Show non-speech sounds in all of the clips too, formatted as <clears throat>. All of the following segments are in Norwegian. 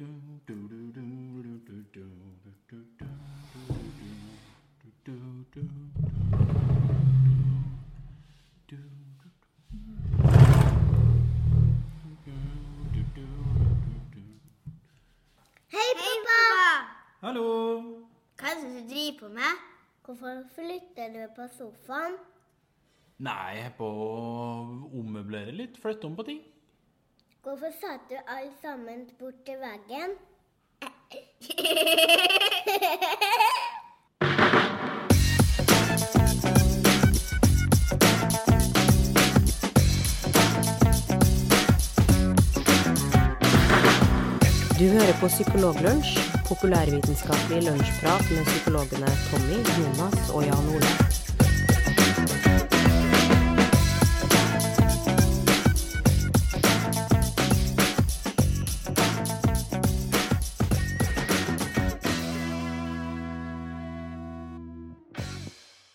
Hei, pappa! Hallo! Hva er det du driver på med? Hvorfor flytter du på sofaen? Nei, jeg er på å ommøblere litt. Flytte om på ting. Hvorfor satt du alle sammen bort til veggen? Du hører på Psykologlunsj, populærvitenskapelig lunsjprat med psykologene Tommy, Jonas og Jan Ole.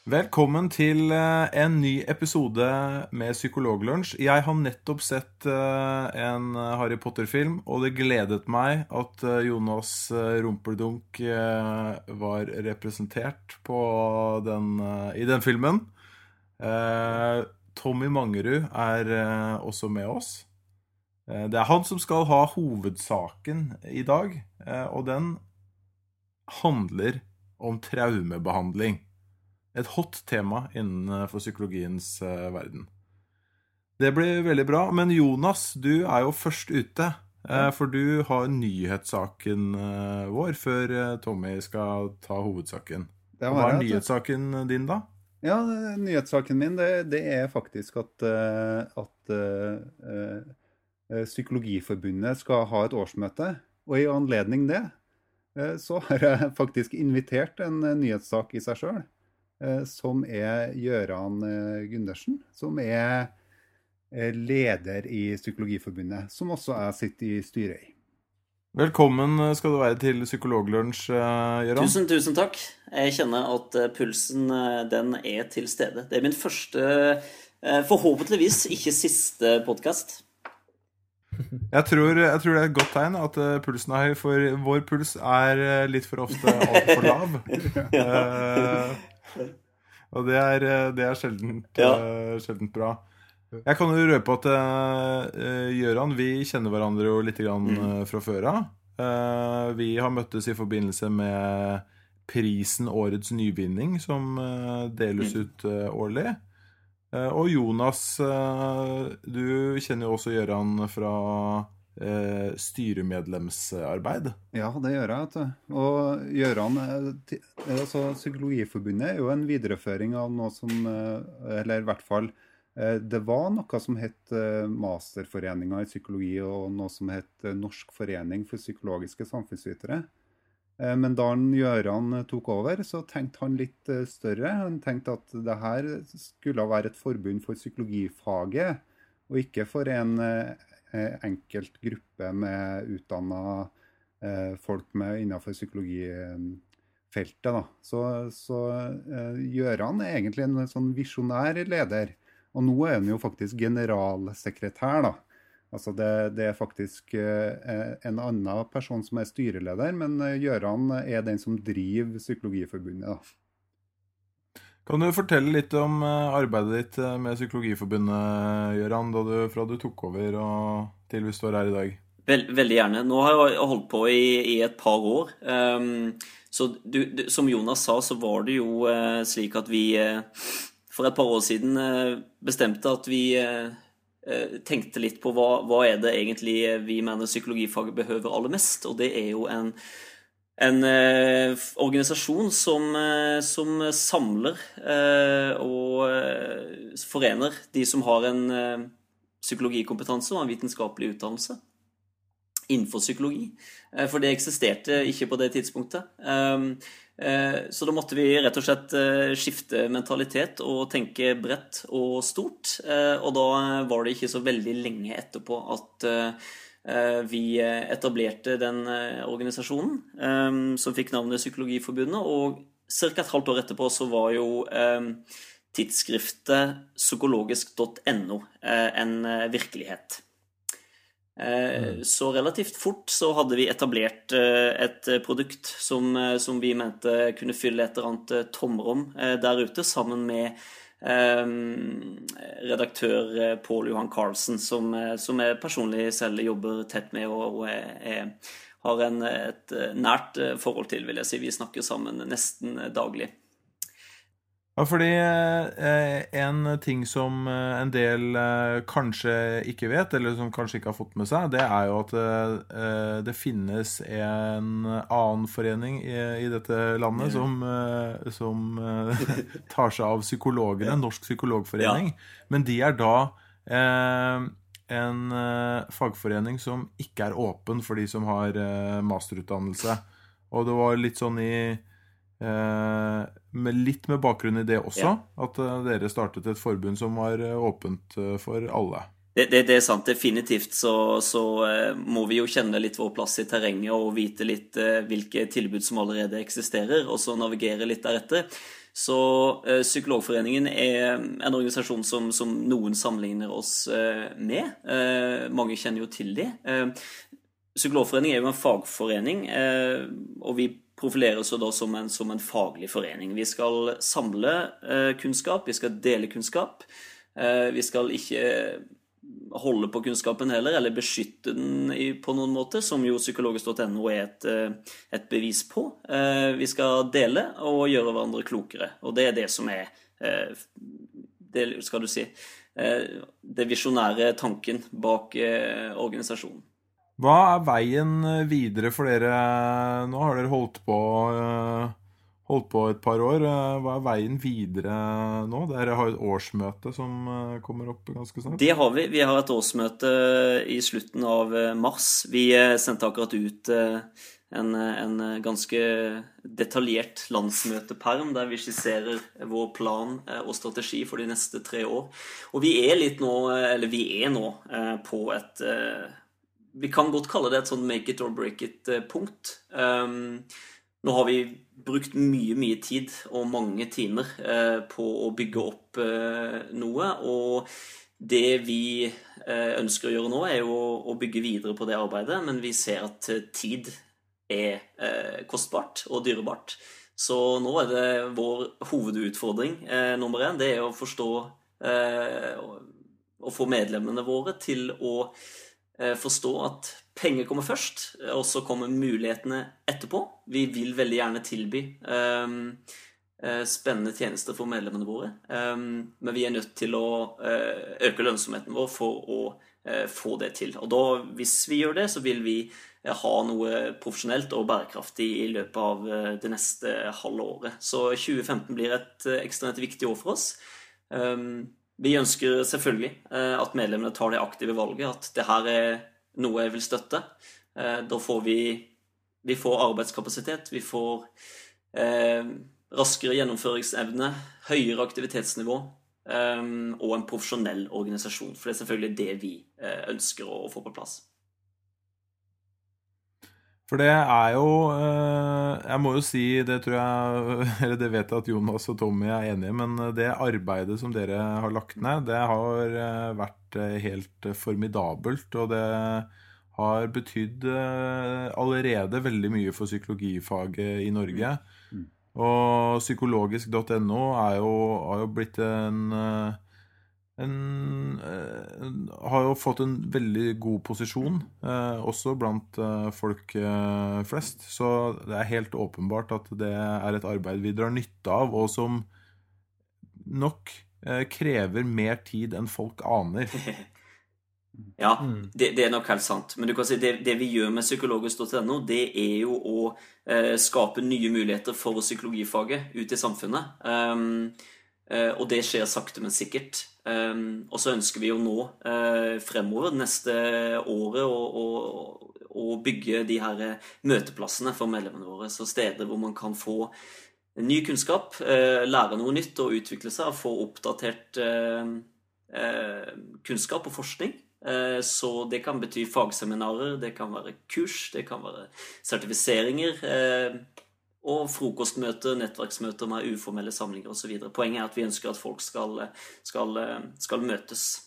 Velkommen til eh, en ny episode med Psykologlunsj. Jeg har nettopp sett eh, en Harry Potter-film, og det gledet meg at eh, Jonas eh, Rumpeldunk eh, var representert den, eh, i den filmen. Eh, Tommy Mangerud er eh, også med oss. Eh, det er han som skal ha hovedsaken i dag, eh, og den handler om traumebehandling. Et hot tema innenfor psykologiens eh, verden. Det blir veldig bra. Men Jonas, du er jo først ute. eh, For du har nyhetssaken eh, vår før eh, Tommy skal ta hovedsaken. Det Hva er nyhetssaken din, da? Ja, nyhetssaken min det, det er faktisk at, eh, at eh, eh, Psykologiforbundet skal ha et årsmøte. Og i anledning det eh, så har jeg <laughs> faktisk invitert en eh, nyhetssak i seg sjøl. Som er Gøran eh, Gundersen. Som er eh, leder i Psykologiforbundet. Som også jeg sitter i styret i. Velkommen skal du være til Psykologlunsj, eh, Gøran. Tusen, tusen takk. Jeg kjenner at eh, pulsen, eh, den er til stede. Det er min første, eh, forhåpentligvis ikke siste podkast. Jeg tror, jeg tror det er et godt tegn at eh, pulsen er høy, for vår puls er eh, litt for ofte <laughs> altfor lav. Eh, og det er, eh, det er sjeldent, Ja. eh, sjeldent bra. Jeg kan jo røpe at uh, Gøran, vi kjenner hverandre jo litt grann, eh, fra før av. Uh, vi har møttes i forbindelse med prisen Årets nyvinning, som eh, deles ut eh, årlig. Eh, og Jonas, eh, du kjenner jo også Gjøran fra eh, styremedlemsarbeid. Ja, det gjør jeg. vet. Og Gjøran, eh, altså Psykologiforbundet er jo en videreføring av noe som eh, Eller i hvert fall eh, Det var noe som het eh, Masterforeninga i psykologi, og noe som het eh, Norsk forening for psykologiske samfunnsvitere. Eh, Men da Gjøran tok over, så tenkte han litt eh, større. Han tenkte at det her skulle være et forbund for psykologifaget, og ikke for en eh, eh, enkelt gruppe med utdanna eh, folk med innenfor psykologifeltet. Da. Så, så eh, Gjøran er egentlig en sånn visjonær leder. Og nå er han jo faktisk generalsekretær, da. Altså det, det er faktisk eh, en annen person som er styreleder, men eh, Gjøran er den som driver Psykologiforbundet. da. Kan du fortelle litt om eh, arbeidet ditt eh, med Psykologiforbundet, Gøran, fra du tok over og til vi står her i dag? Vel, veldig gjerne. Nå har jeg holdt på i, i et par år. Um, så du, du, som Jonas sa, så var det jo uh, slik at vi uh, for et par år siden uh, bestemte at vi tenkte litt på hva, hva er det egentlig vi mener psykologifaget behøver aller mest. Og det er jo en, en eh, organisasjon som, eh, som samler eh, og eh, forener de som har en eh, psykologikompetanse og en vitenskapelig utdannelse innenfor psykologi. For det eksisterte ikke på det tidspunktet. Så da måtte vi rett og slett skifte mentalitet og tenke bredt og stort. Og da var det ikke så veldig lenge etterpå at vi etablerte den eh, organisasjonen eh, som fikk navnet Psykologiforbundet. Og ca. et halvt år etterpå så var jo eh, tidsskriftet psykologisk.no eh, en eh, virkelighet. Eh, Så relativt fort så hadde vi etablert eh, et produkt som, eh, som vi mente kunne fylle et eller annet eh, tomrom eh, der ute, sammen med eh, redaktør Paul Pål Johan Carlsen, som, eh, som jeg personlig selv jobber tett med og, og er, er, har en, et eh, nært eh, forhold til, vil jeg si. Vi snakker sammen nesten daglig. Ja, fordi eh, en ting som eh, en del eh, kanskje ikke vet, eller som kanskje ikke har fått med seg, det er jo at det finnes en annen forening i, i dette landet som, som <laughs> tar seg av psykologene, Norsk psykologforening. Men de er da en fagforening som ikke er åpen for de som har masterutdannelse. Og det var litt sånn i med litt med bakgrunn i det også, Ja. at eh, dere startet et forbund som var eh, åpent eh, for alle. Det, det, det er sant. Definitivt så, så eh, må vi jo kjenne litt vår plass i terrenget og vite litt eh, hvilke tilbud som allerede eksisterer, og så navigere litt deretter. Så eh, Psykologforeningen er en organisasjon som, som noen sammenligner oss eh, med. Eh, mange kjenner jo til de. Eh, Psykologforeningen er jo en fagforening, eh, og vi profilerer oss da som en, som en faglig forening. Vi skal samle eh, kunnskap, vi skal dele kunnskap. Eh, vi skal ikke holde på kunnskapen heller, eller beskytte den på noen måte, som jo psykologisk.no er et, eh, et bevis på. Eh, vi skal dele og gjøre hverandre klokere, og det er det som er eh, det, skal du si, eh, det visjonære tanken bak eh, organisasjonen. Hva er veien eh, videre for dere? Nå har dere holdt på, eh, holdt på et par år. Eh, Hva er veien videre nå? Dere har et årsmøte som kommer opp ganske snart. Det har vi. Vi har et årsmøte i slutten av mars. Vi sendte akkurat ut en, en ganske detaljert landsmøteperm der vi skisserer vår plan og strategi for de neste tre år. Og vi er litt nå, eller vi er nå, på et Vi kan godt kalle det et sånn make it or break it-punkt. Um, nå har vi brukt mye, mye tid og mange timer eh, på å bygge opp eh, noe. Og det vi eh, ønsker å gjøre nå, er jo å, bygge videre på det arbeidet, men vi ser at eh, tid er eh, kostbart og dyrebart. Så nå er det vår hovedutfordring eh, nummer én. Det er å forstå eh, og, få medlemmene våre til å eh, forstå at penger kommer først, og så kommer mulighetene etterpå. Vi vil veldig gjerne tilby eh, eh, spennende tjenester for medlemmene våre, Um, men vi er nødt til å uh, øke lønnsomheten vår for å uh, få det til. Og da, hvis vi gjør det, så vil vi eh, ha noe profesjonelt og bærekraftig i løpet av eh, det neste halve året. Så 2015 blir et eh, ekstremt viktig år for oss. Um, vi ønsker selvfølgelig eh, at medlemmene tar det aktive valget, at det her er noe jeg vil støtte. Eh, Da får vi, vi får arbeidskapasitet, vi får eh, raskere gjennomføringsevne, høyere aktivitetsnivå eh, og en profesjonell organisasjon. For det er selvfølgelig det vi eh, ønsker å få på plass. For det er jo eh, Jeg må jo si, det tror jeg <laughs> Eller det vet jeg at Jonas og Tommy er enige i, men det arbeidet som dere har lagt ned, det har eh, vært eh, helt formidabelt. Og det har betydd allerede veldig mye for psykologifaget i Norge. Og psykologisk.no har jo blitt en, en, uh, har jo fått en veldig god posisjon, uh, også blant uh, folk flest. Så det er helt åpenbart at det er et arbeid vi drar nytte av, og som nok krever mer tid enn folk aner. <laughs> Ja, det, det er nok helt sant. Men du kan si det, det vi gjør med psykologisk.no, det er jo å skape nye muligheter for psykologifaget ute i samfunnet. Um, og det skjer sakte, men sikkert. Um, og så ønsker vi jo nå eh, fremover neste året å, å, å bygge de her eh, møteplassene for medlemmene våre. Så steder hvor man kan få ny kunnskap, eh, lære noe nytt og utvikle seg og få oppdatert eh, eh, kunnskap og forskning. Eh, Så det kan bety fagseminarer, det kan være kurs, det kan være sertifiseringer. Eh, Og frokostmøter, nettverksmøter med uformelle samlinger osv. Poenget er at vi ønsker at folk skal, skal, skal møtes.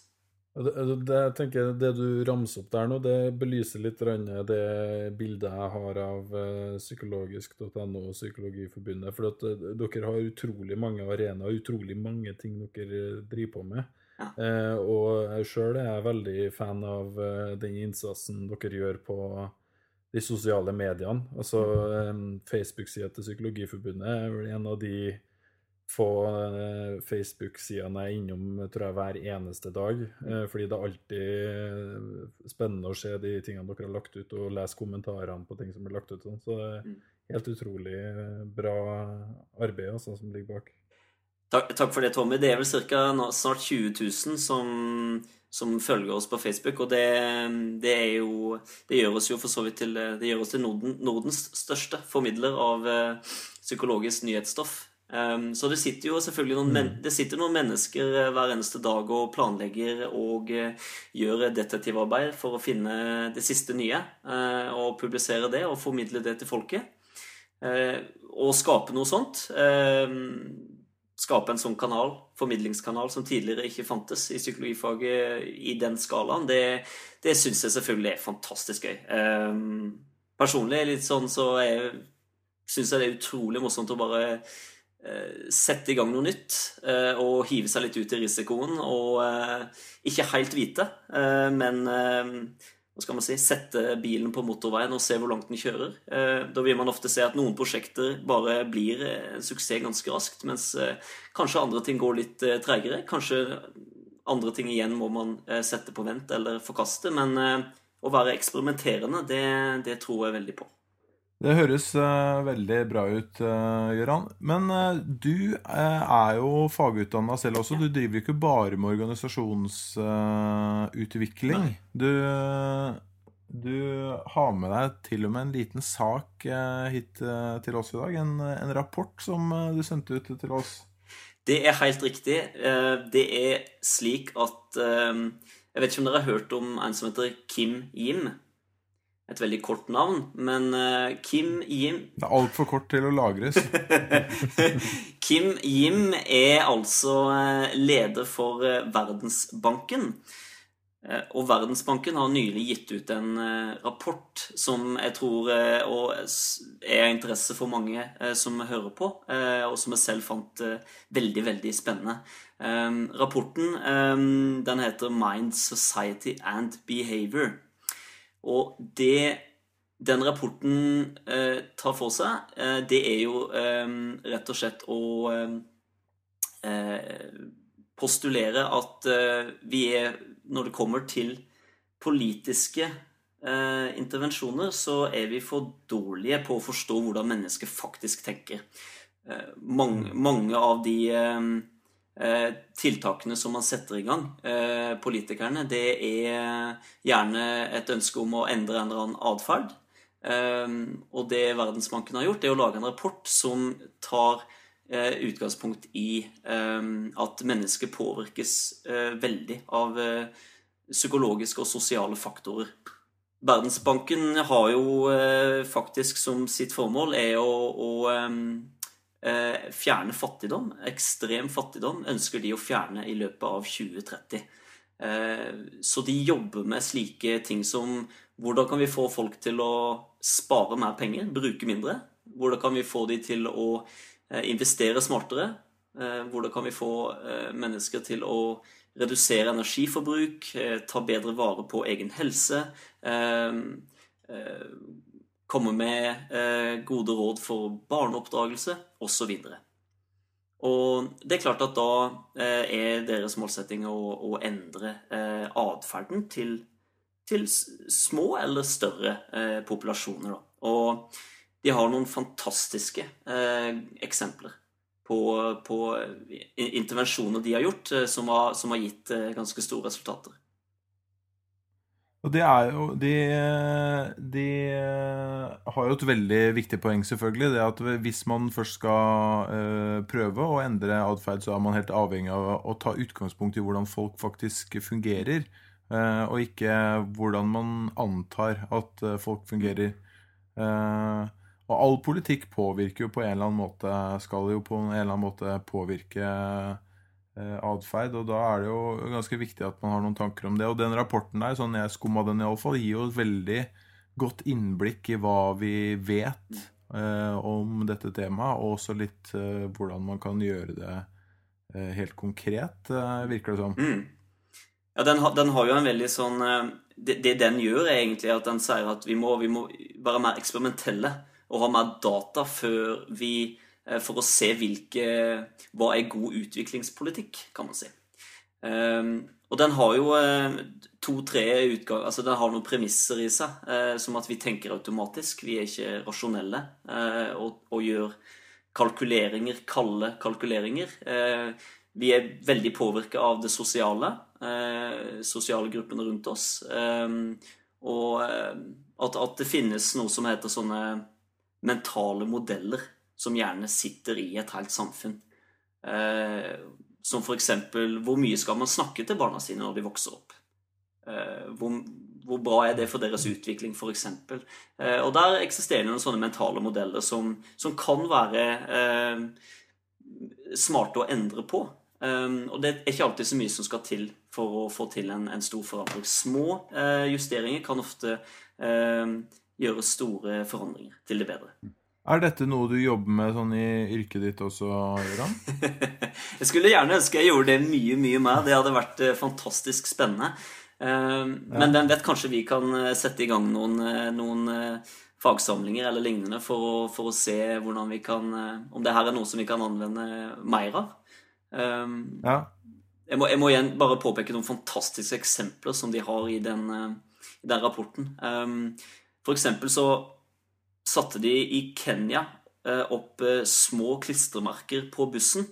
Det, det, tenker det du ramser opp der nå, det belyser litt det bildet jeg har av eh, psykologisk.no og Psykologiforbundet. For at eh, dere har utrolig mange arenaer, utrolig mange ting dere driver på med. Ja. Eh, og jeg sjøl er veldig fan av eh, den innsatsen dere gjør på de sosiale mediene. Altså eh, Facebook-sida til Psykologiforbundet er vel en av de få eh, Facebook-sidene jeg er innom tror jeg, hver eneste dag. Eh, fordi det er alltid eh, spennende å se de tingene dere har lagt ut, og lese kommentarene på ting som blir lagt ut. Sånn. Så det er Mm. helt utrolig bra arbeid altså, som ligger bak. Takk, takk for det, Tommy. Det er vel cirka snart 20 000 som, som følger oss på Facebook, og det, det er jo Det gjør oss jo for så vidt til Det gjør oss til Norden, Nordens største formidler av eh, psykologisk nyhetsstoff. Um, så det sitter jo selvfølgelig noen, men, det sitter noen mennesker eh, hver eneste dag og planlegger og eh, gjør detektivarbeid for å finne det siste nye, og publisere det og formidle det til folket. Og skape noe sånt. Eh, skape en sånn kanal, formidlingskanal, som tidligere ikke fantes i psykologifaget i den skalaen, det, det syns jeg selvfølgelig er fantastisk gøy. Um, personlig litt sånn så syns jeg det er utrolig morsomt å bare uh, sette i gang noe nytt uh, og hive seg litt ut i risikoen og uh, ikke helt vite, men hva skal man si, sette bilen på motorveien og se hvor langt den kjører. Eh, Da vil man ofte se at noen prosjekter bare blir eh, en suksess ganske raskt, mens eh, kanskje andre ting går litt tregere. Kanskje andre ting igjen må man sette på vent eller forkaste. Men å være eksperimenterende, det, det tror jeg veldig på. Det høres uh, veldig bra ut, uh, Gøran. Men uh, du er jo fagutdanna selv også. Du driver ikke bare med organisasjonsutvikling. du, du har med deg til og med en liten sak hit til oss i dag. En, en rapport som du sendte ut til oss. Det er helt riktig. Det er slik at Jeg vet ikke om dere har hørt om en som heter Kim Jim. Et veldig kort navn, men eh, Kim Jim Det er altfor kort til å lagres. <laughs> Kim Jim er altså eh, leder for eh, Verdensbanken. Og Verdensbanken har nylig gitt ut en rapport som jeg tror og er av interesse for mange som hører på, og som jeg selv fant veldig, veldig spennende. Rapporten den heter Mind, Society and Behavior. Og det den rapporten eh, tar for seg, eh, det er jo eh, rett og slett å eh, eh, postulere at eh, vi er Når det kommer til politiske eh, intervensjoner, så er vi for dårlige på å forstå hvordan mennesker faktisk tenker. Eh, mange, mange av de tiltakene som man setter i gang, eh, politikerne, det er gjerne et ønske om å endre en eller annen atferd. Eh, og det Verdensbanken har gjort, er å lage en rapport som tar eh, utgangspunkt i eh, at mennesker påvirkes eh, veldig av eh, psykologiske og sosiale faktorer. Verdensbanken har jo eh, faktisk som sitt formål er å, å eh, eh, fjerne fattigdom. Ekstrem fattigdom ønsker de å fjerne i løpet av 2030. Eh, så de jobber med slike ting som hvordan kan vi få folk til å spare mer penger, bruke mindre? Hvordan kan vi få de til å eh, investere smartere? Eh, Hvordan kan vi få eh, mennesker til å redusere energiforbruk, eh, ta bedre vare på egen helse, eh, eh, komme med eh, gode råd for barneoppdragelse osv. Og det er klart at da eh, er deres målsetting å, å endre eh, atferden til, til små eller større eh, populasjoner. Da. Og de har noen fantastiske eh, eksempler på, på intervensjoner de har gjort, eh, som har, som har gitt eh, ganske store resultater. Og det er jo De, de har jo et veldig viktig poeng, selvfølgelig. Det at hvis man først skal eh, prøve å endre atferd, så er man helt avhengig av å ta utgangspunkt i hvordan folk faktisk fungerer. eh, og ikke hvordan man antar at eh, folk fungerer. Eh, og all politikk påvirker jo på en eller annen måte Skal jo på en eller annen måte påvirke eh, atferd. Og da er det jo ganske viktig at man har noen tanker om det. Og den rapporten der, sånn jeg skumma den iallfall, gir jo et veldig godt innblikk i hva vi vet eh, om dette temaet, og også litt eh, hvordan man kan gjøre det eh, helt konkret, eh, virker det som. Mm. Ja, den, den har jo en veldig sånn eh, det, det den gjør, er egentlig at den sier at vi må, vi må være mer eksperimentelle og ha mer data før vi eh, For å se hvilke Hva er god utviklingspolitikk, kan man si. Ehm, og den har jo eh, to-tre utgang... Altså den har noen premisser i seg, eh, som at vi tenker automatisk. Vi er ikke rasjonelle eh, og, og gjør kalkuleringer, kalde kalkuleringer. Eh, vi er veldig påvirka av det sosiale, eh, sosiale gruppene rundt oss. Eh, og eh, at, at det finnes noe som heter sånne mentale modeller som gjerne sitter i et helt samfunn. Eh, som for eksempel hvor mye skal man snakke til barna sine når de vokser opp? Eh, hvor, hvor bra er det for deres utvikling, f.eks.? Eh, og der eksisterer det noen sånne mentale modeller som, som kan være eh, smarte å endre på. Um, og det er ikke alltid så mye som skal til for å få til en, en stor forandring. Små eh, justeringer kan ofte eh, gjøre store forandringer til det bedre. Er dette noe du jobber med sånn i yrket ditt også, Gøran? <laughs> jeg skulle gjerne ønske jeg gjorde det mye, mye mer. Det hadde vært eh, fantastisk spennende. Um, Men hvem vet, kanskje vi kan eh, sette i gang noen, eh, noen fagsamlinger eller lignende for å, for å se hvordan vi kan Om det her er noe som vi kan anvende mer av. Um, Ja. jeg må, jeg må igjen bare påpeke noen fantastiske eksempler som de har i den, i den rapporten. Um, for eksempel så satte de i Kenya eh, opp eh, små klistremerker på bussen.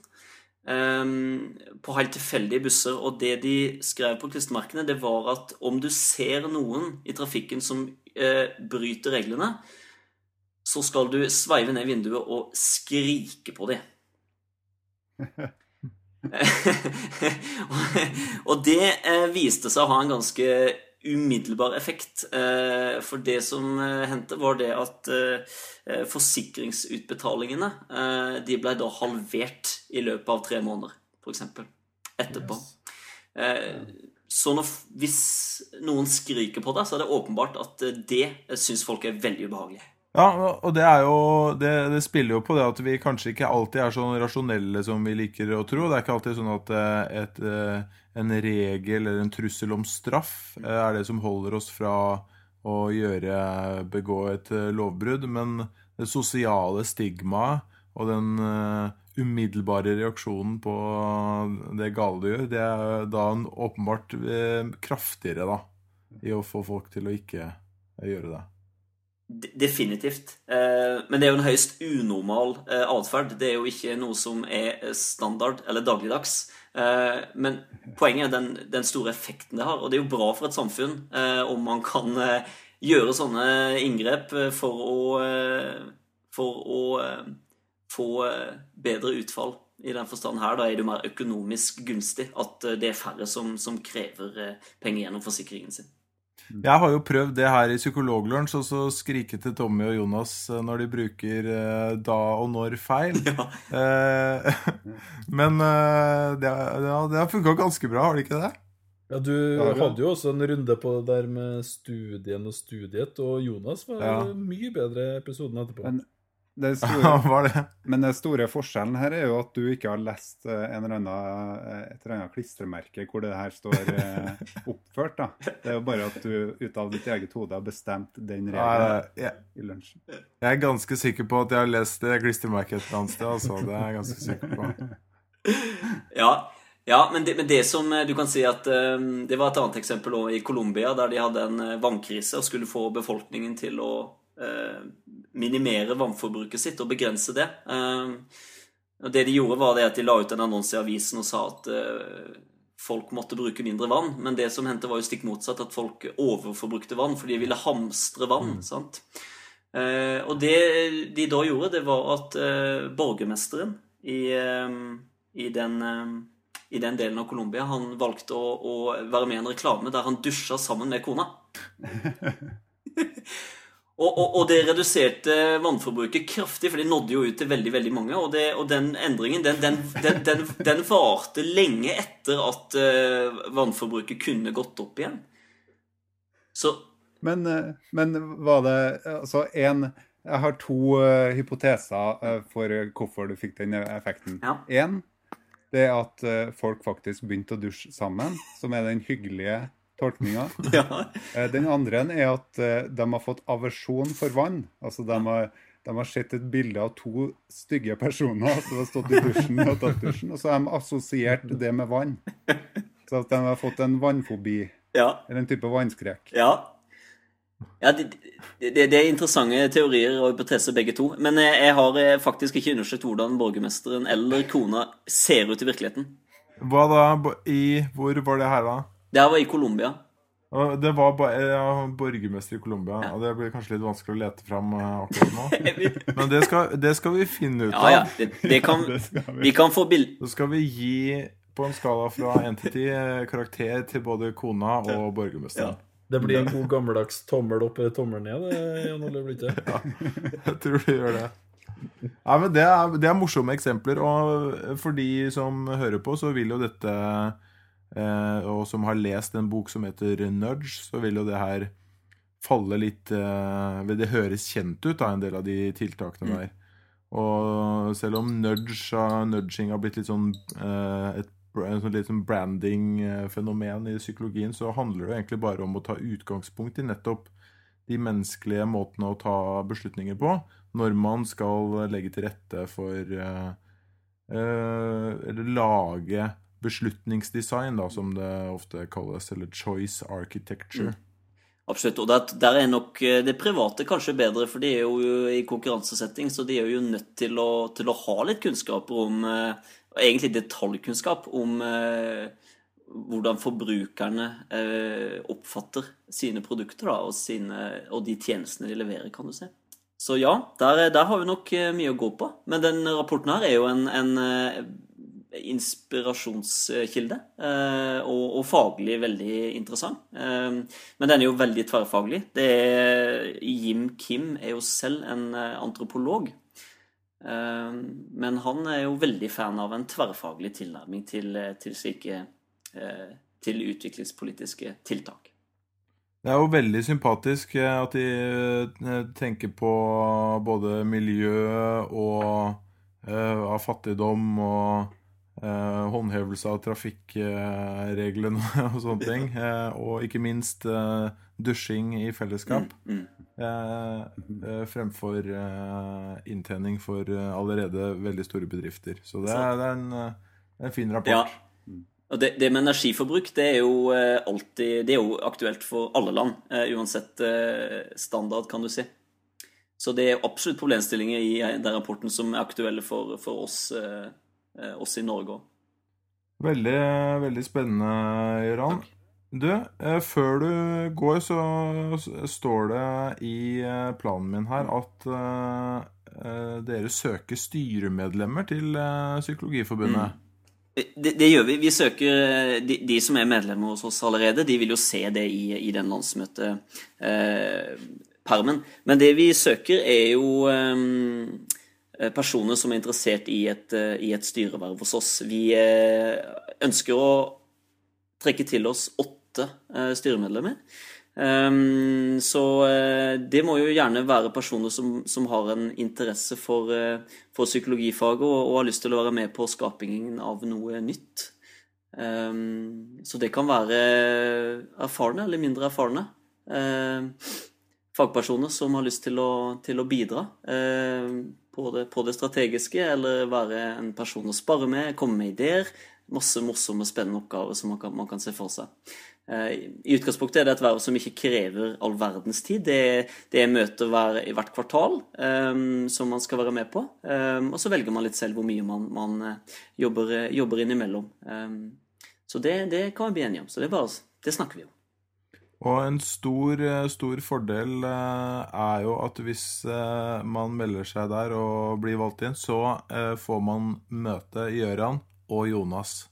Um, på helt tilfeldige busser. Og det de skrev på klistremerkene, det var at om du ser noen i trafikken som eh, bryter reglene, så skal du sveive ned vinduet og skrike på dem. <laughs> <laughs> og det eh, viste seg å ha en ganske umiddelbar effekt. Eh, for det som eh, hendte, var det at eh, forsikringsutbetalingene de ble da halvert i løpet av tre måneder, f.eks. Etterpå. Så når, hvis noen skriker på deg, så er det åpenbart at det syns folk er veldig ubehagelig. Ja, og det jo det, det spiller jo på det at vi kanskje ikke alltid er sånn rasjonelle som vi liker å tro. Det er ikke alltid sånn at eh, et, eh, en regel eller en trussel om straff eh, er det som holder oss fra å gjøre begå et lovbrudd, men det sosiale stigmaet og den umiddelbare reaksjonen på det gale du gjør, det er da åpenbart kraftigere da i å få folk til å ikke gjøre det. De- Definitivt. Eh, Men det er jo en høyst unormal eh, atferd. Det er jo ikke noe som er eh, standard eller dagligdags. Men poenget er den, den store effekten det har. Og det er jo bra for et samfunn om man kan gjøre sånne inngrep for å, for å få bedre utfall. I den forstand her, da er det jo mer økonomisk gunstig at det er færre som, som krever penger gjennom forsikringen sin. Jeg har jo prøvd det her i Psykologlunsj, og så skrike til Tommy og Jonas eh, når de bruker eh, da og når feil. <laughs> Ja. Eh, <laughs> men det, ja, det har funka ganske bra, har det ikke det? Ja, du ja. hadde jo også en runde på det der med studien og studiet, og Jonas var Ja. mye bedre i episoden etterpå. Men det <laughs> store, var det? men den store forskjellen her er jo at du ikke har lest eh, en eller annen, eh, et eller annet klistremerke hvor det her står eh, <laughs> oppført. da. Det er jo bare at du ut av ditt eget hode har bestemt den Ja, regelen jeg, i lunsjen. jeg er ganske sikker på at jeg har lest det klistremerket et eller annet sted. Altså. Det er jeg ganske sikker på. <laughs> Ja, ja men, det, men det som du kan si at Det var et annet eksempel også i Colombia, der de hadde en vannkrise og skulle få befolkningen til å eh, minimere vannforbruket sitt og begrense det. Eh, og det de gjorde, var det at de la ut en annonse i avisen og sa at eh, folk måtte bruke mindre vann. Men det som hendte, var jo stikk motsatt, at folk overforbrukte vann fordi de ville hamstre vann. sant? Eh, og det de da gjorde, det var at borgermesteren i, i, den, i den delen av Colombia han valgte å, å være med i en reklame der han dusja sammen med kona. <laughs> <laughs> Og, og, og det reduserte vannforbruket kraftig, for det nådde jo ut til veldig veldig mange. Og, det, og den endringen den, den, den, den, varte lenge etter at eh, vannforbruket kunne gått opp igjen. Så Men, eh, men var det altså en Jeg har to eh, hypoteser for hvorfor du fikk den effekten. Ja. Én, det er at folk faktisk begynte å dusje sammen, som er den hyggelige tolkninga. <laughs> ja. Eh, Den andre er at eh, de har fått aversjon for vann. Altså de har, de har sett et bilde av to stygge personer som har stått i dusjen og tatt dusjen, og så har de assosiert det med vann. Så at de har fått en vannfobi, ja. eller en type vannskrekk. Ja. ja det, det, det er interessante teorier og hypoteser begge to. Men jeg, jeg har eh, faktisk ikke undersøkt hvordan borgermesteren eller kona ser ut i virkeligheten. Hva da? I Hvor var det her, da? Det her var i Colombia. Det var ja, borgermester i Colombia, og det blir kanskje litt vanskelig å lete fram eh, akkurat nå. <laughs> Men det skal, det skal vi finne ut av. Ja, ja. Det, det kan, <laughs> Det skal vi. vi kan få bild... Så skal vi gi, på en skala fra 1 til 10, eh, karakter til både kona og borgermesteren. Det blir en god gammeldags tommel opp eller tommel ned, det, Jan Ole, blir ikke. <laughs> Ja, Jeg tror du gjør det. Nei, men det er, det er morsomme eksempler, og for de som hører på, så vil jo dette eh, Og som har lest en bok som heter Nudge, så vil jo det her falle litt eh, Det høres kjent ut, da, en del av de tiltakene der. Og selv om nudge, nudging har blitt litt sånn eh, et sånn litt sånn branding-fenomen i psykologien, så handler det egentlig bare om å ta utgangspunkt i nettopp de menneskelige måtene å ta beslutninger på når man skal legge til rette for eh, eh, Eller lage beslutningsdesign, da, som det ofte kalles, eller choice architecture. Absolutt. Og der, der er nok eh, det private kanskje bedre, for de er jo i konkurransesetting, så de er jo nødt til å, til å ha litt kunnskaper om eh, Egentlig detaljkunnskap om eh, hvordan forbrukerne eh, oppfatter sine produkter da, og, sine, og de tjenestene de leverer, kan du si. Så ja, der, der har vi nok mye å gå på. Men den rapporten her er jo en, en inspirasjonskilde, eh, og, og faglig veldig interessant. Eh, men den er jo veldig tverrfaglig. Det er, Jim Kim er jo selv en eh, antropolog. Men han er jo veldig fan av en tverrfaglig tilnærming til, til slike til utviklingspolitiske tiltak. Det er jo veldig sympatisk at de tenker på både miljø og av fattigdom og eh, håndhevelse av trafikkreglene <laughs> og sånne ting. Eh, og ikke minst eh, dusjing i fellesskap. Mm. Eh, fremfor inntjening for allerede veldig store bedrifter. Så det er, det er en, en fin rapport. Ja. Og det, det med energiforbruk det er jo alltid Det er jo aktuelt for alle land, uansett standard, kan du si. Så det er absolutt problemstillinger i den rapporten som er aktuelle for, for oss, eh, eh, oss i Norge òg. Veldig, veldig spennende, Gøran. Du, eh, før du går, så står det i eh, planen min her at dere søker styremedlemmer til eh, Psykologiforbundet. Det, det gjør vi. Vi søker de, de som er medlemmer hos oss allerede, de vil jo se det i, i den landsmøtepermen. Eh. Men det vi søker, er jo eh, personer som er interessert i et, eh, i et styreverv hos oss. Vi eh, ønsker å trekke til oss åtte eh, styremedlemmer. Um, så eh, det må jo gjerne være personer som, som har en interesse for, eh, for psykologifaget og, og har lyst til å være med på skapingen av noe nytt. Um, så det kan være erfarne eller mindre erfarne eh, fagpersoner som har lyst til å, til å bidra eh, på, det, på det strategiske, eller være en person å spare med, komme med ideer. Masse morsomme, spennende oppgaver som man kan, man kan se for seg. Eh, I utgangspunktet er det et verv som ikke krever all verdens tid. Det, det er møter hver, i hvert kvartal eh, som man skal være med på. Eh, og så velger man litt selv hvor mye man, man eh, jobber, eh, jobber innimellom. Så det, det kan vi bli enige om. Så det, bare, det snakker vi om. Og en stor, eh, stor fordel eh, er jo at hvis eh, man melder seg der og blir valgt inn, så får man møte Gøran og Jonas.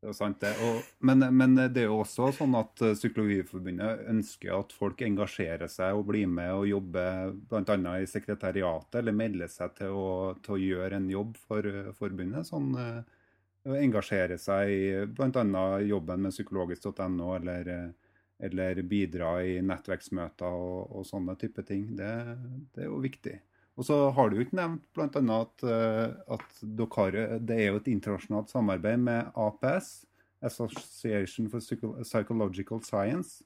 Det er sant, det. Og, men, men det er jo også sånn at Psykologiforbundet ønsker at folk engasjerer seg og blir med og jobber bl.a. i sekretariatet, eller melder seg til å, til å gjøre en jobb for forbundet. Sånn, engasjere seg i bl.a. jobben med psykologisk.no, eller, eller bidra i nettverksmøter og, og sånne type ting. Det, det er jo viktig. Og så har du jo ikke nevnt bl.a. at, eh, at dere det er jo et internasjonalt samarbeid med APS, Association for Psychological Science,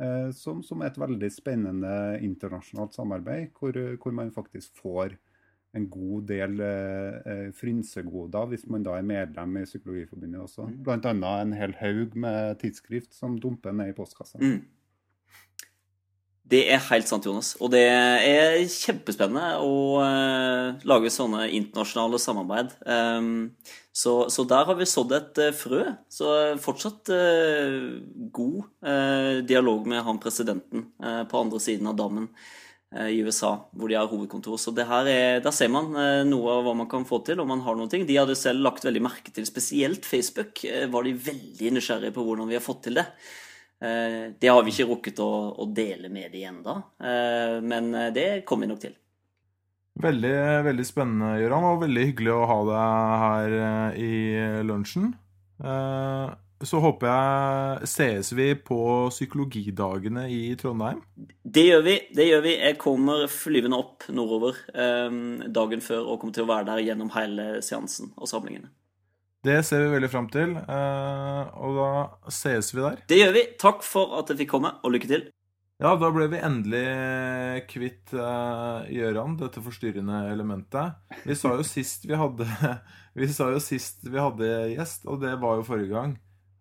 eh, som, som er et veldig spennende internasjonalt samarbeid, hvor, hvor man faktisk får en god del eh, eh, frynsegoder hvis man da er medlem i Psykologiforbundet også. Blant annet en hel haug med tidsskrift som dumper ned i postkassa. Mm. Det er helt sant, Jonas. Og det er kjempespennende å eh, lage sånne internasjonale samarbeid. Um, så, så der har vi sådd et eh, frø. Så fortsatt eh, god eh, dialog med han presidenten på andre siden av dammen i USA, hvor de har hovedkontor. Så er, der ser man eh, noe av hva man kan få til, om man har noen ting. De hadde selv lagt veldig merke til, spesielt Facebook, eh, var de veldig nysgjerrige på hvordan vi har fått til det. Eh, Det har vi ikke rukket å, å dele med de enda, eh, men eh, det kommer vi nok til. Veldig, veldig spennende, Gøran, og veldig hyggelig å ha deg her eh, i lunsjen. Eh, Så håper jeg Sees vi på psykologidagene i Trondheim? Det gjør vi. det gjør vi. Jeg kommer flyvende opp nordover eh, dagen før og kommer til å være der gjennom hele seansen og samlingene. Det ser vi veldig fram til, eh, og da sees vi der. Det gjør vi. Takk for at jeg fikk komme, og lykke til. Ja, da ble vi endelig kvitt uh, Gøran, dette forstyrrende elementet. Vi sa jo sist vi hadde <laughs> Vi sa jo sist vi hadde gjest, og det var jo forrige gang,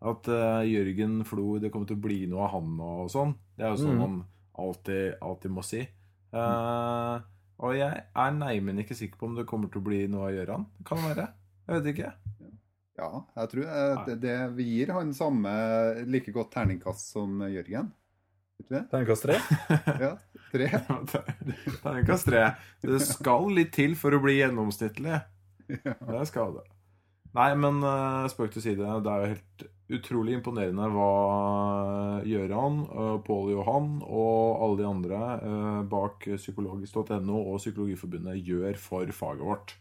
at uh, Jørgen Flo Det kommer til å bli noe av han og sånn. Det er jo sånn Mm. man alltid, alltid må si. Eh, og jeg er neimen ikke sikker på om det kommer til å bli noe av Gøran. Det kan være. Jeg vet ikke. Ja, jeg tror eh, det, det, vi gir han samme like godt terningkast som Jørgen. Vet du det? Terningkast tre? <laughs> Ja, tre. <laughs> Terningkast tre. Det skal litt til for å bli gjennomsnittlig. <laughs> Det skal det. Nei, men uh, spøk til side. Det er jo helt utrolig imponerende hva Gjøran, uh, Pål Johan og alle de andre eh, bak psykologisk.no og Psykologiforbundet gjør for faget vårt.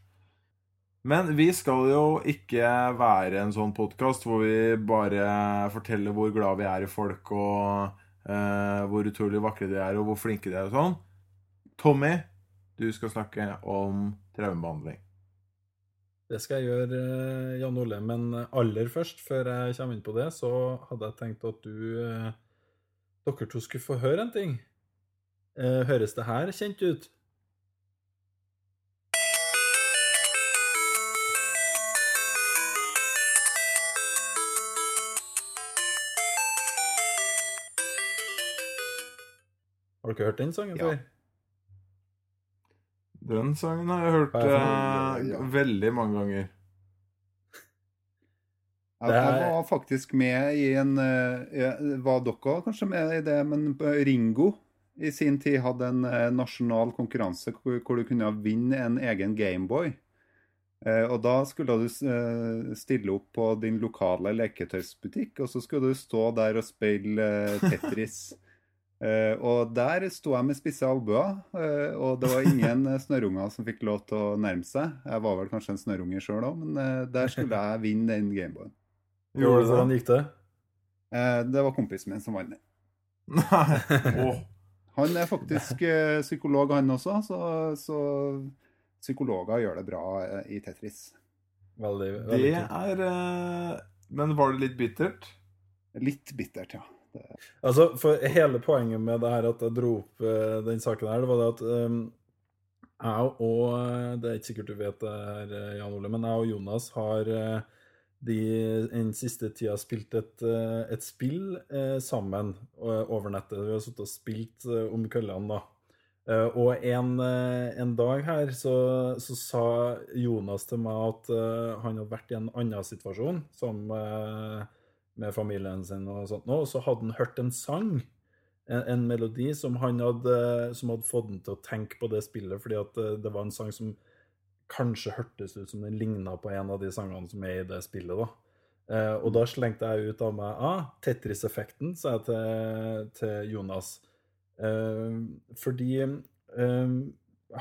Men vi skal jo ikke være en sånn podkast hvor vi bare forteller hvor glad vi er i folk, og eh, hvor utrolig vakre de er, og hvor flinke de er og sånn. Tommy, du skal snakke om traumebehandling. Det skal jeg gjøre, eh, Jan Ole. Men aller først, før jeg kommer inn på det, så hadde jeg tenkt at du eh, Dere to skulle få høre en ting. Eh, Høres det her kjent ut? Har dere hørt den sangen før? Ja. Den sangen har jeg hørt eh. Ja. veldig mange ganger. Er- jeg var faktisk med i en eh, Var dere kanskje med i det? Men Ringo i sin tid hadde en eh, nasjonal konkurranse hvor, hvor du kunne vinne en egen Gameboy. Eh, og da skulle du eh, stille opp på din lokale leketøysbutikk, og så skulle du stå der og spille eh, Tetris. <laughs> Eh, og der sto jeg med spisse albuer, eh, og det var ingen eh, snørrunger som fikk lov til å nærme seg. Jeg var vel kanskje en snørrunge sjøl òg, men der skulle jeg vinne den Gameboyen. Gjorde du Hvordan gikk det? Eh, det var kompisen min som vant den. Nei. Han er faktisk psykolog, han også, så, så psykologer gjør det bra i Tetris. Veldig, veldig Det er Men var det litt bittert? Litt bittert, ja. Altså, for hele poenget med det her at jeg dro opp eh, den saken her, det var det at um, jeg og eh, Det er ikke sikkert du vet det her, eh, Jan Ole, men jeg og Jonas har eh, de, den siste tida spilt et, et spill sammen over nettet. Vi har sittet og spilt om køllene, da. Og en, en dag her så, så sa Jonas til meg at han hadde vært i en annen situasjon, som eh, med familien sin og sånt nå, så hadde han hørt en sang, en, en melodi som han hadde, som hadde fått han til å tenke på det spillet, fordi at eh, det var en sang som kanskje hørtes ut som den ligna på en av de sangene som er i det spillet, da. Eh, og da slengte jeg ut av meg ah, Tetris-effekten, sa jeg til, til Jonas. Eh, fordi eh,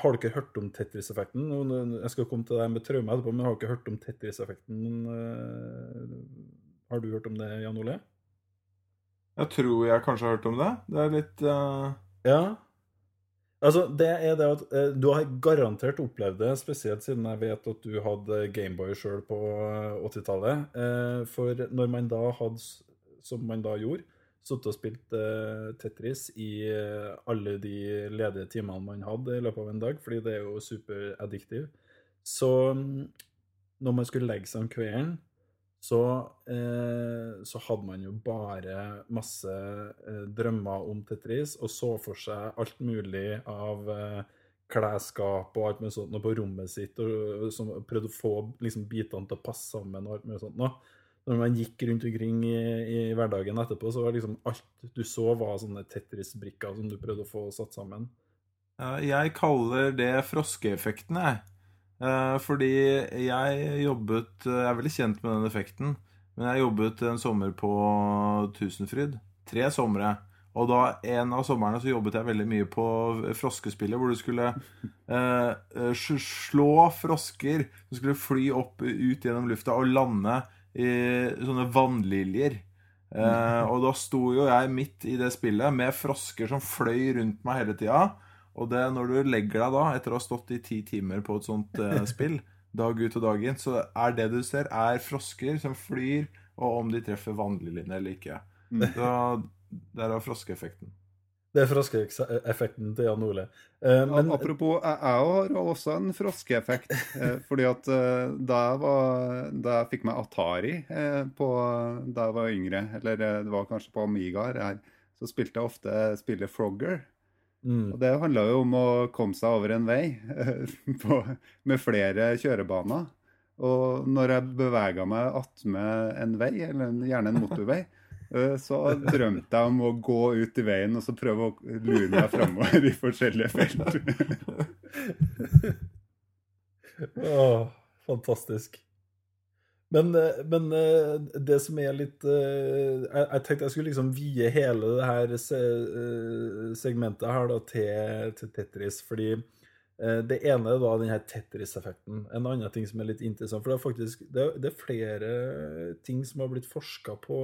Har ikke hørt om Tetris-effekten? Jeg skal komme til deg med traume etterpå, men har ikke hørt om Tetris-effekten? Eh, har du hørt om det, Jan Ole? Jeg tror jeg kanskje har hørt om det. Det er litt uh... Ja. Altså, det er det at uh, Du har garantert opplevd det, spesielt siden jeg vet at du hadde Gameboy sjøl på eh, 80-tallet. Uh, for når man da hadde, som man da gjorde, sittet og spilt eh, Tetris i eh, alle de ledige timene man hadde i løpet av en dag, fordi det er jo superaddiktiv, så um, når man skulle legge seg om kvelden, så, eh, så hadde man jo bare masse eh, drømmer om Tetris, og så for seg alt mulig av eh, klesskap og alt mulig sånt på rommet sitt, og, og prøvde å få liksom, bitene til å passe sammen og alt mulig sånt. Nå. Når man gikk rundt omkring i, i hverdagen etterpå, så var liksom alt du så, var sånne Tetris-brikker som du prøvde å få satt sammen. Jeg kaller det froskeeffekten, jeg. Eh, Fordi jeg jobbet Jeg er veldig kjent med den effekten. Men jeg jobbet en sommer på Tusenfryd. Tre somre. Og da en av somrene så jobbet jeg veldig mye på froskespillet, hvor du skulle eh, eh, slå frosker som skulle fly opp ut gjennom lufta og lande i sånne vannliljer. Eh, og da sto jo jeg midt i det spillet med frosker som fløy rundt meg hele tida. Og det, når du legger deg da, etter å ha stått i ti timer på et sånt eh, <laughs> spill, dag ut og dag inn, så er det du ser, er frosker som flyr, og om de treffer vannliljene eller ikke. Så er froskeeffekten. Det er froskeeffekten til Jan Ole. Eh, men, Apropos, jeg, jeg har også en froskeeffekt. Eh, <laughs> fordi at eh, da jeg, var, da jeg fikk meg Atari eh, på, da jeg var yngre, eller eh, det var kanskje på Amiga her, så spilte jeg ofte spillet Frogger. Mm, Og det handla jo om å komme seg over en vei eh, <laughs> på, med flere kjørebaner. Og når jeg bevega meg attmed en vei, eller gjerne en motorvei, <laughs> eh, så drømte jeg om å gå ut i veien og så prøve å lure meg framover i forskjellige felt. <laughs> Åh, fantastisk. Men, eh, men eh, det som er litt eh, jeg, tenkte jeg skulle liksom vie hele det her segmentet her da til, til Tetris, fordi det ene er da den her Tetris-effekten. En annen ting som er litt interessant, for det er faktisk det er, det er flere ting som har blitt forska på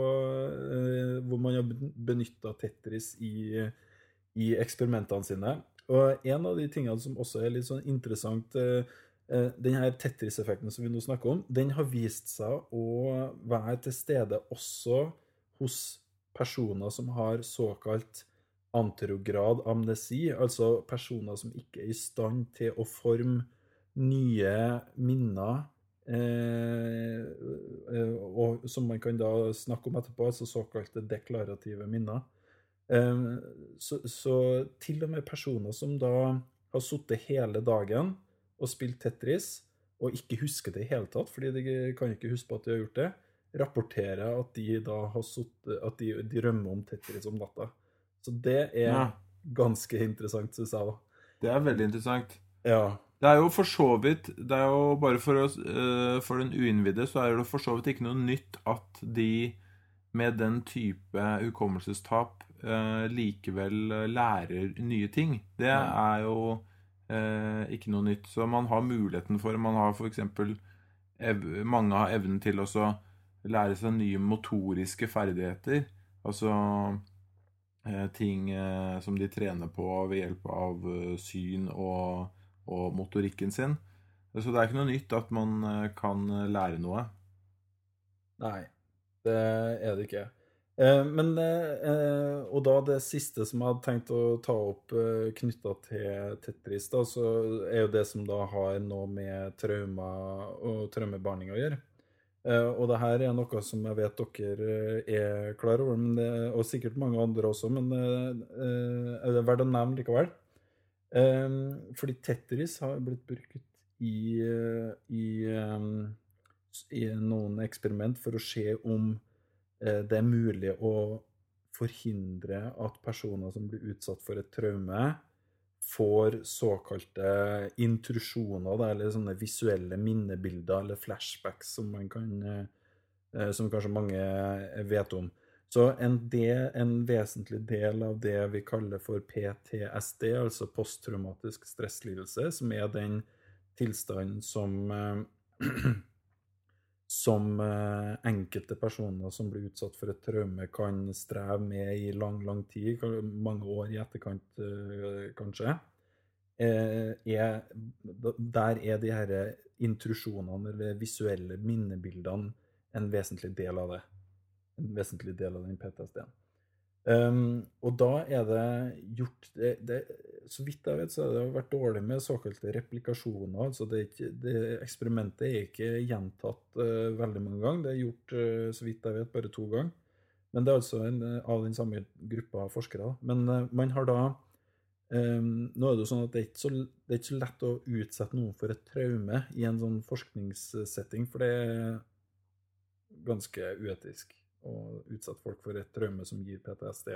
hvor man har benytta Tetris i, i eksperimentene sine. Og en av de tingene som også er litt sånn interessant eh, den her Tetris-effekten som vi nå snakker om, den har vist seg å være til stede også hos personer som har såkalt anterograd amnesi, altså personer som ikke er i stand til å forme nye minner, eh, eh, og som man kan da snakke om etterpå, altså såkalte deklarative minner. Eh, så, så til og med personer som da har sittet hele dagen og spilt Tetris, og ikke husker det i hele tatt, fordi de kan ikke huske på at de har gjort det, rapporterer at de da har sutt, at de, de rømmer om Tetris om natta. Så det er Ja. ganske interessant, syns jeg. da. Det er veldig interessant. Ja. Det er jo for så vidt Det er jo bare for, oss, eh, for den uinnvidde så er det for så vidt ikke noe nytt at de med den type hukommelsestap eh, likevel eh, lærer nye ting. Det er jo ikke noe nytt. Så man har muligheten for Man har f.eks. Mange har evnen til å lære seg nye motoriske ferdigheter. Altså eh, ting eh, som de trener på ved hjelp av eh, syn og, og motorikken sin. Så det er ikke noe nytt at man eh, kan lære noe. Nei, det er det ikke. Eh, men eh, Og da det siste som jeg hadde tenkt å ta opp eh, knytta til Tetris, da, så er jo det som da har noe med traumer og traumebehandling å gjøre. Og det her er noe som jeg vet dere er klar over, det, og sikkert mange andre også, men er det verdt å nevne likevel. Fordi Tetris har blitt brukt i, i, i noen eksperiment for å se om det er mulig å forhindre at personer som blir utsatt for et traume, får såkalte intrusjoner, eller sånne visuelle minnebilder, eller flashbacks, som kan, eh, eh, som kanskje mange vet om. Så en, del, en vesentlig del av det vi kaller for PTSD, altså posttraumatisk stresslidelse, som er den tilstanden som eh, <clears throat> som eh, enkelte personer som blir utsatt for et traume, kan streve med i lang, lang tid, mange år i etterkant, eh, kanskje. Eh, er, der er de her intrusjonene, eller visuelle minnebildene, en vesentlig del av det. En vesentlig del av den PTSD-en. Um, og da er det gjort det, det, Så vidt jeg vet, så har det vært dårlig med såkalte replikasjoner. altså det, det Eksperimentet er ikke gjentatt uh, veldig mange ganger. Det er gjort, uh, så vidt jeg vet, bare to ganger. Men det er altså en, uh, av den samme gruppa forskere. Men man har da um, Nå er det jo sånn at det er, så, det er ikke så lett å utsette noen for et traume i en sånn forskningssetting, for det er ganske uetisk og utsatt folk for et traume som gir PTSD.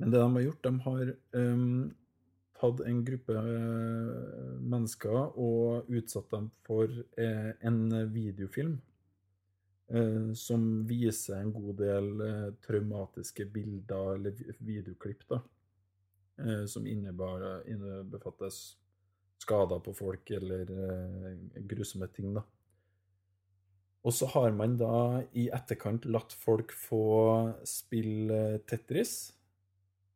Men det de har gjort, de har um, tatt en gruppe uh, mennesker og utsatt dem for uh, en videofilm uh, som viser en god del traumatiske bilder eller videoklipp da, som innebefattes skader på folk eller grusomme ting. da. Og så har man da i etterkant latt folk få spille Tetris.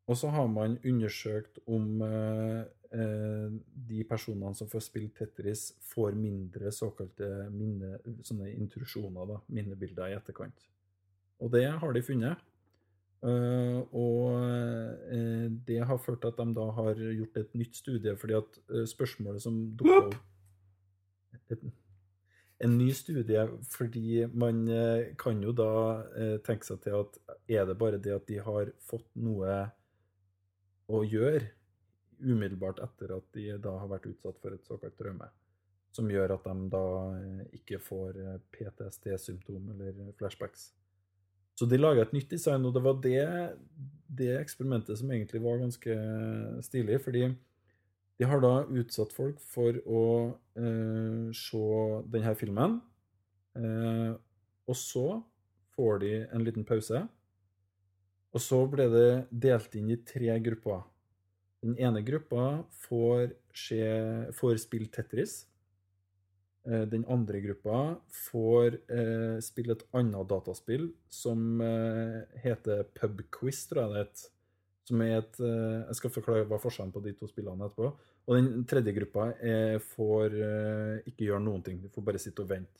Og så har man undersøkt om eh, eh, de personene som får spille Tetris, får mindre såkalte minne, sånne intrusjoner, da, minnebilder, i etterkant. Og det har de funnet. Uh, og uh, det har ført til at de da har gjort et nytt studie, fordi at uh, spørsmålet som dukka opp en ny studie, fordi man eh, kan jo da eh, tenke seg til at er det bare det at de har fått noe å gjøre umiddelbart etter at de da har vært utsatt for et såkalt traume, som gjør at de da eh, ikke får PTSD-symptom eller flashbacks. Så de laga et nytt design, og det var det, det eksperimentet som egentlig var ganske stilig, fordi de har da utsatt folk for å eh, se denne filmen. Eh, og så får de en liten pause. Og så ble det delt inn i tre grupper. Den ene gruppa får, skje, får spille Tetris. Eh, den andre gruppa får eh, spille et annet dataspill som eh, heter Pubquiz, tror jeg det heter. Som er et eh, Jeg skal forklare hva forskjellen på de to spillene etterpå. Og den tredje gruppa er, får uh, ikke gjøre noen ting. De får bare sitte og vente.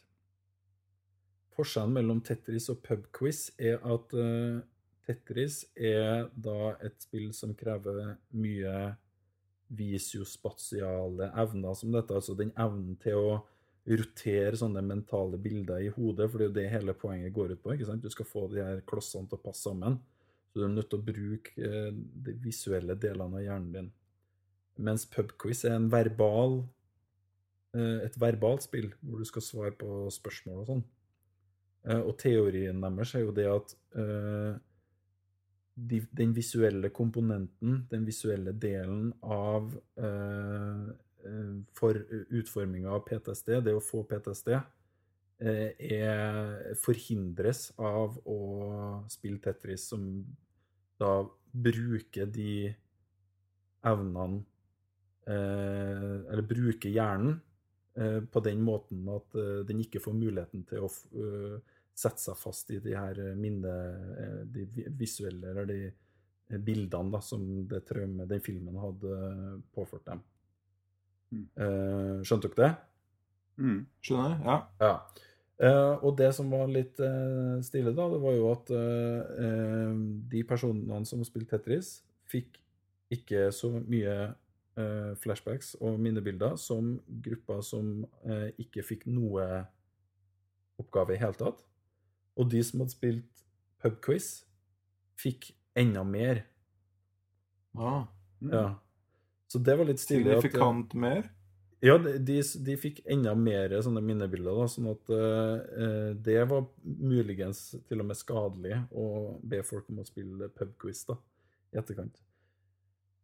Forskjellen mellom Tetris og pubquiz er at uh, Tetris er da et spill som krever mye visiospatiale evner som dette. Altså den evnen til å rotere sånne mentale bilder i hodet, for det er jo det hele poenget går ut på. ikke sant? Du skal få de her klossene til å passe sammen. Så du er nødt til å bruke de visuelle delene av hjernen din. Mens pubquiz er verbal, eh, et verbalt spill hvor du skal svare på spørsmål og sånn. Eh, og teorien deres er jo det at eh, den visuelle komponenten, den visuelle delen av for utforminga av PTSD, det å få PTSD, er, forhindres av å spille Tetris, som da bruker de evnene eller bruker hjernen eh, på den måten at eh, den ikke får muligheten til å sette seg fast i de her minne... De visuelle eller de bildene da, som det traumet den filmen hadde påført dem. Mm. skjønte dere det? Mm. Skjønner jeg, ja. ja. Uh, og det som var litt uh, stille, da, det var jo at uh, de personene som spilte Tetris, fikk ikke så mye eh, flashbacks og minnebilder som grupper som eh, ikke fikk noe oppgave i hele tatt. Og de som hadde spilt pubquiz, fikk enda mer. Ah. Mm. Ja. Så det var litt stilig. Signifikant at, mer? Ja, de, de, fikk enda mer sånne minnebilder. Da, sånn at uh, det var muligens til og med skadelig å be folk om å spille pubquiz da, i etterkant.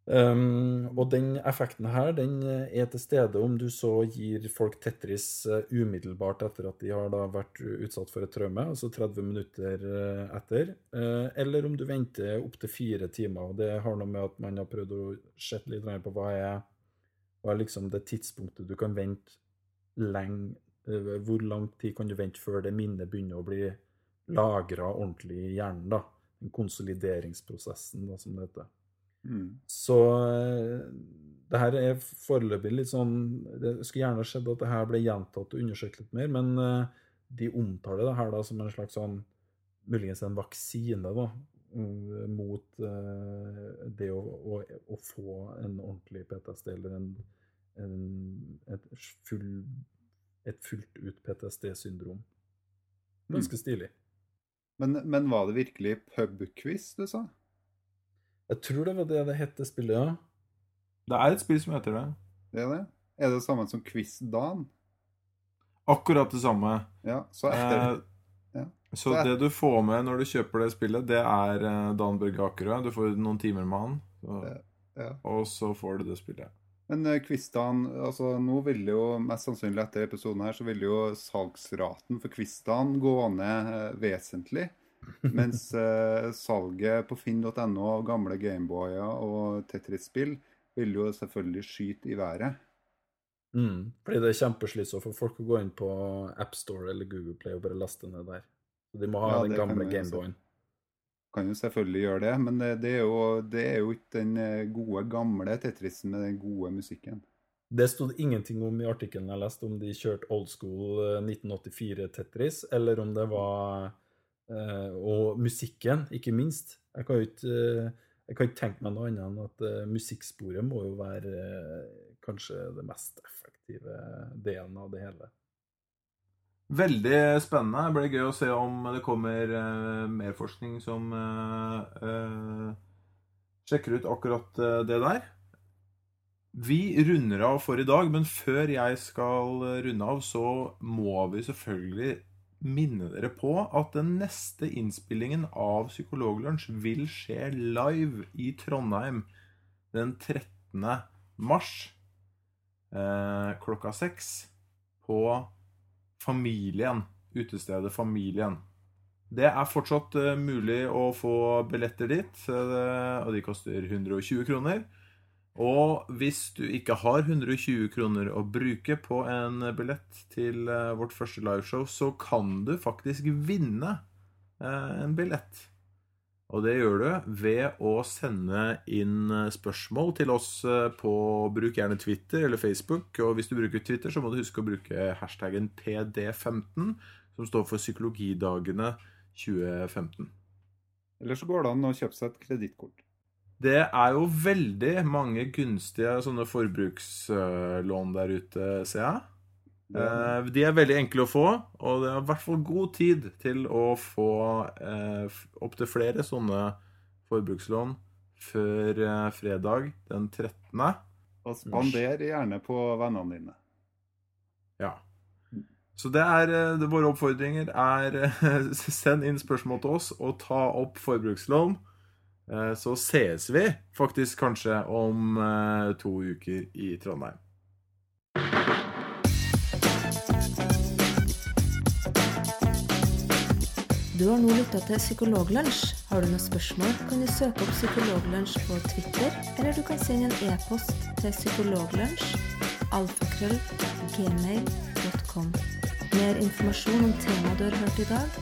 Um, og den effekten her den er til stede om du så gir folk Tetris eh, umiddelbart etter at de har da vært utsatt for et traume, altså 30 minutter eh, etter, uh, eller om du venter opptil fire timer. og Det har noe med at man har prøvd å se litt på hva er, hva er liksom det tidspunktet du kan vente lenge Hvor lang tid kan du vente før det minnet begynner å bli lagra ordentlig i hjernen? da, konsolideringsprosessen, da, som det heter. Mm. Så eh, det her er foreløpig litt sånn Det skulle gjerne skjedd at det her ble gjentatt og undersøkt litt mer, men eh, de omtaler det her da som en slags sånn Muligens en vaksine da, mm, mot uh, det å, å, å, få en ordentlig PTSD, eller en, en, et, full, et fullt ut PTSD-syndrom. Ganske mm. Men, men, var det virkelig pubquiz du sa? Jeg tror det var det det het, spillet, ja. Det er et spill som heter det. Det er det? Er det samme som Quiz-Dan? Akkurat det samme. Ja, Så etter eh, ja. Så det du får med når du kjøper det spillet, det er eh, Dan Børge Akerø. Du får noen timer med han, så, ja. og så får du det spillet. Men uh, Quizdan, altså nå vil jo mest sannsynlig etter episoden her, så vil jo salgsraten for Quizdan gå ned uh, vesentlig. <laughs> Mens uh, salget på finn.no av gamle Gameboyer og Tetris-spill vil jo selvfølgelig skyte i været. Mm, fordi det er kjempeslitsomt for folk å gå inn på AppStore eller Google Play og bare laste ned der. Så de må ha ja, den gamle Gameboyen. Kan jo selvfølgelig gjøre det, men det, det, er jo, det er jo ikke den eh, gode, gamle Tetrisen med den gode musikken. Det stod ingenting om i artikkelen jeg leste, om de kjørte old school 1984 eh, Tetris, eller om det var og musikken, ikke minst. Jeg kan ikke, uh, jeg kan ikke tenke meg noe annet enn at uh, musikksporet må jo være kanskje det mest effektive delen av det hele. Veldig spennende. Det blir gøy å se om det kommer mer forskning som sjekker ut akkurat det der. Vi runder av for i dag, men før jeg skal runde av, så må vi selvfølgelig minne dere på at den neste innspillingen av Psykologlunsj vil skje live i Trondheim den 13. mars eh, klokka seks på Familien. Utestedet Familien. Det er fortsatt uh, mulig å få billetter dit, uh, og de koster 120 kroner. Og hvis du ikke har 120 kroner å bruke på en billett til eh, vårt første liveshow, så kan du faktisk vinne eh, en billett. Og det gjør du ved å sende inn eh, spørsmål til oss på Bruk gjerne Twitter eller Facebook. Og hvis du bruker Twitter, så må du huske å bruke hashtaggen PD15, som står for Psykologidagene 2015. Eller så går det an å kjøpe seg et kredittkort. Det er jo veldig mange gunstige sånne forbrukslån der ute, ser jeg. Ja. De er veldig enkle å få, og det er i hvert fall god tid til å få eh, opptil flere sånne forbrukslån før eh, fredag den 13. Og spander gjerne på vennene dine. Ja. Så det er det, Våre oppfordringer er <laughs> send inn spørsmål til oss og ta opp forbrukslån. Eh, så ses vi faktisk kanskje om eh, to uker i Trondheim. Du har nå lytta til Psykologlunsj. Har du noen spørsmål, kan du søke opp Psykologlunsj på Twitter, eller du kan sende en e-post til psykologlunsj alfakrøll gmail.com. Mer informasjon om temaet du har hørt i dag,